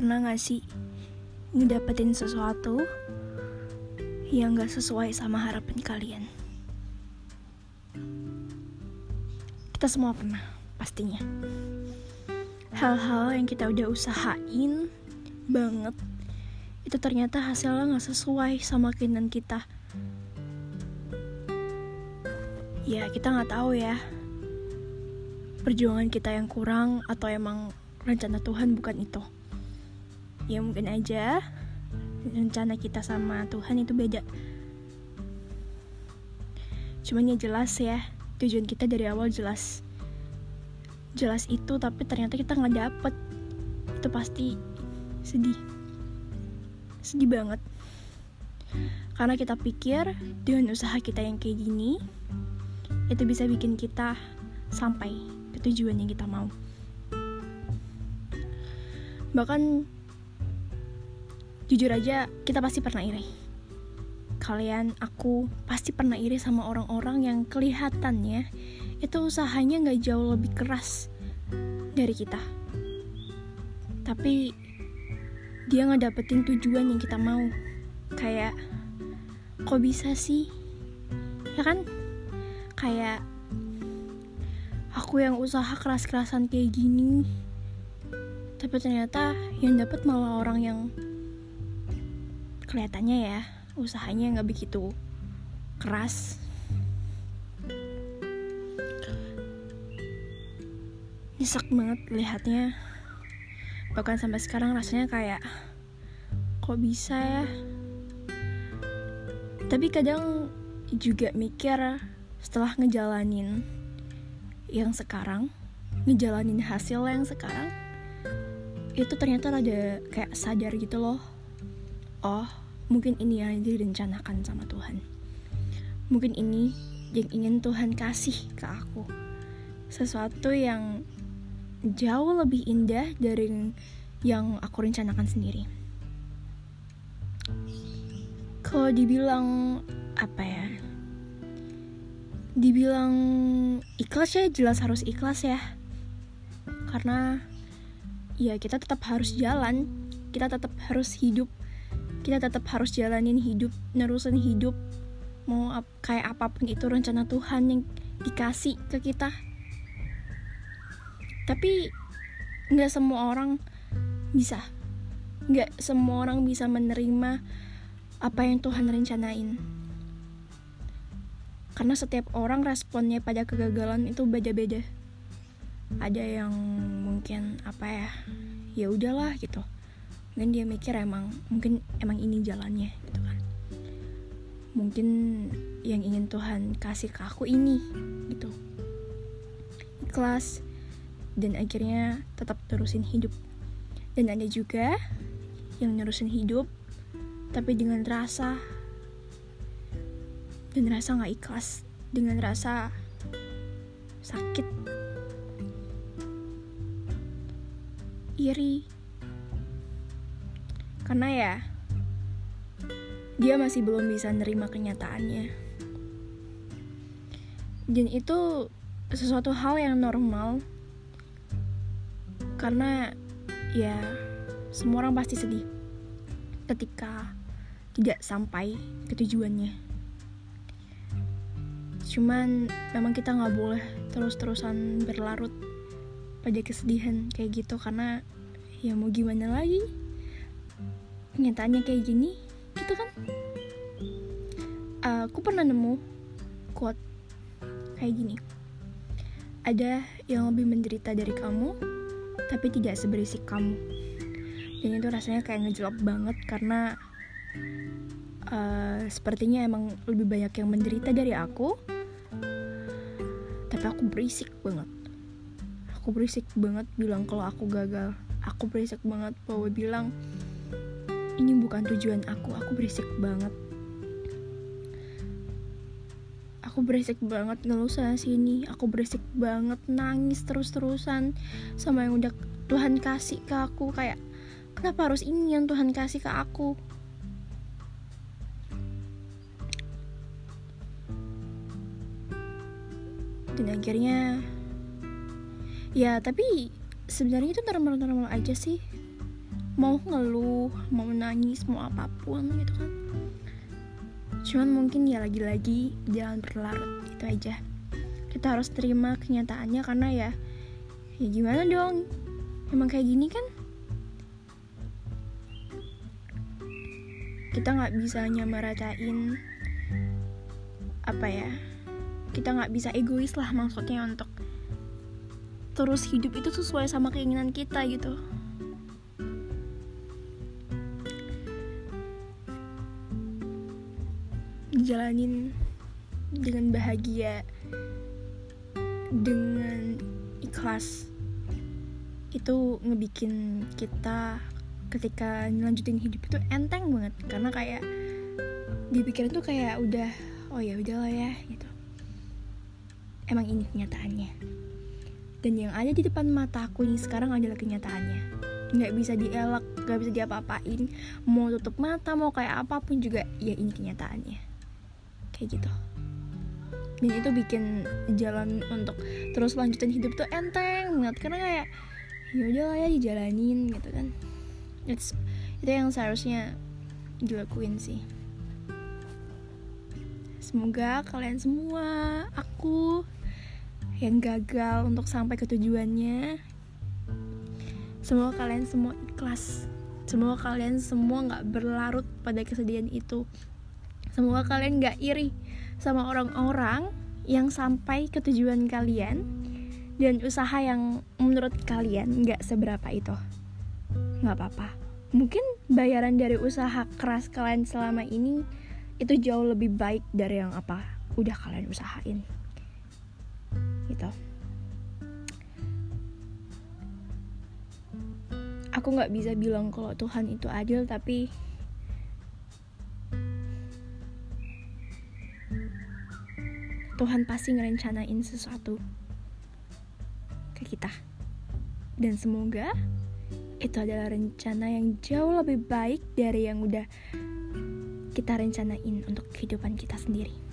pernah gak sih ngedapetin sesuatu yang gak sesuai sama harapan kalian? Kita semua pernah, pastinya. Hal-hal yang kita udah usahain banget, itu ternyata hasilnya gak sesuai sama keinginan kita. Ya, kita gak tahu ya, perjuangan kita yang kurang atau emang rencana Tuhan bukan itu ya mungkin aja. Rencana kita sama Tuhan itu beda. Cuman ya jelas ya tujuan kita dari awal jelas. Jelas itu tapi ternyata kita nggak dapet. Itu pasti sedih. Sedih banget. Karena kita pikir dengan usaha kita yang kayak gini itu bisa bikin kita sampai ke tujuan yang kita mau. Bahkan jujur aja kita pasti pernah iri. Kalian aku pasti pernah iri sama orang-orang yang kelihatannya itu usahanya nggak jauh lebih keras dari kita. Tapi dia nggak dapetin tujuan yang kita mau. Kayak kok bisa sih? Ya kan? Kayak aku yang usaha keras-kerasan kayak gini tapi ternyata yang dapat malah orang yang kelihatannya ya usahanya nggak begitu keras. Nyesek banget lihatnya. Bahkan sampai sekarang rasanya kayak kok bisa ya? Tapi kadang juga mikir setelah ngejalanin yang sekarang ngejalanin hasil yang sekarang itu ternyata ada kayak sadar gitu loh oh mungkin ini yang direncanakan sama Tuhan. Mungkin ini yang ingin Tuhan kasih ke aku. Sesuatu yang jauh lebih indah dari yang aku rencanakan sendiri. Kalau dibilang apa ya? Dibilang ikhlas ya jelas harus ikhlas ya. Karena ya kita tetap harus jalan. Kita tetap harus hidup kita tetap harus jalanin hidup nerusin hidup mau ap kayak apa pun itu rencana Tuhan yang dikasih ke kita. Tapi nggak semua orang bisa. Nggak semua orang bisa menerima apa yang Tuhan rencanain. Karena setiap orang responnya pada kegagalan itu beda-beda. Ada yang mungkin apa ya ya udahlah gitu mungkin dia mikir emang mungkin emang ini jalannya gitu kan. Mungkin yang ingin Tuhan kasih ke aku ini gitu. Ikhlas dan akhirnya tetap terusin hidup. Dan ada juga yang nerusin hidup tapi dengan rasa dan rasa nggak ikhlas dengan rasa sakit. Iri karena ya dia masih belum bisa nerima kenyataannya. Dan itu sesuatu hal yang normal. Karena ya semua orang pasti sedih ketika tidak sampai ke tujuannya. Cuman memang kita nggak boleh terus-terusan berlarut pada kesedihan kayak gitu karena ya mau gimana lagi kenyataannya kayak gini gitu kan? Uh, aku pernah nemu quote kayak gini. Ada yang lebih menderita dari kamu tapi tidak seberisik kamu. Dan itu rasanya kayak ngejelap banget karena uh, sepertinya emang lebih banyak yang menderita dari aku. Tapi aku berisik banget. Aku berisik banget bilang kalau aku gagal. Aku berisik banget bahwa bilang ini bukan tujuan aku. Aku berisik banget. Aku berisik banget ngeluh sana sini. Aku berisik banget nangis terus-terusan sama yang udah Tuhan kasih ke aku. Kayak kenapa harus ini yang Tuhan kasih ke aku? Dan akhirnya ya tapi sebenarnya itu normal-normal aja sih mau ngeluh mau nangis mau apa pun gitu kan. Cuman mungkin ya lagi-lagi jangan berlarut itu aja. Kita harus terima kenyataannya karena ya ya gimana dong? Emang kayak gini kan? Kita nggak bisa nyamaratain apa ya kita nggak bisa egois lah maksudnya untuk terus hidup itu sesuai sama keinginan kita gitu jalanin dengan bahagia dengan ikhlas itu ngebikin kita ketika ngelanjutin hidup itu enteng banget. Karena kayak dipikirin tuh kayak udah oh ya udahlah ya gitu. Emang ini kenyataannya. Dan yang ada di depan mataku ini sekarang adalah kenyataannya. Nggak bisa dielak nggak bisa diapa-apain. Mau tutup mata mau kayak apa pun juga ya ini kenyataannya kayak gitu. Dan itu bikin jalan untuk terus lanjutin hidup tuh enteng banget. Karena kayak ya udah lah ya dijalanin gitu kan. It's, itu yang seharusnya dilakuin sih. Semoga kalian semua aku yang gagal untuk sampai ke tujuannya. Semoga kalian semua ikhlas. Semoga kalian semua nggak berlarut pada kesedihan itu semoga kalian nggak iri sama orang-orang yang sampai ke tujuan kalian dan usaha yang menurut kalian nggak seberapa itu. Nggak apa-apa. Mungkin bayaran dari usaha keras kalian selama ini itu jauh lebih baik dari yang apa udah kalian usahain. Gitu. Aku nggak bisa bilang kalau Tuhan itu adil tapi Tuhan pasti ngerencanain sesuatu ke kita. Dan semoga itu adalah rencana yang jauh lebih baik dari yang udah kita rencanain untuk kehidupan kita sendiri.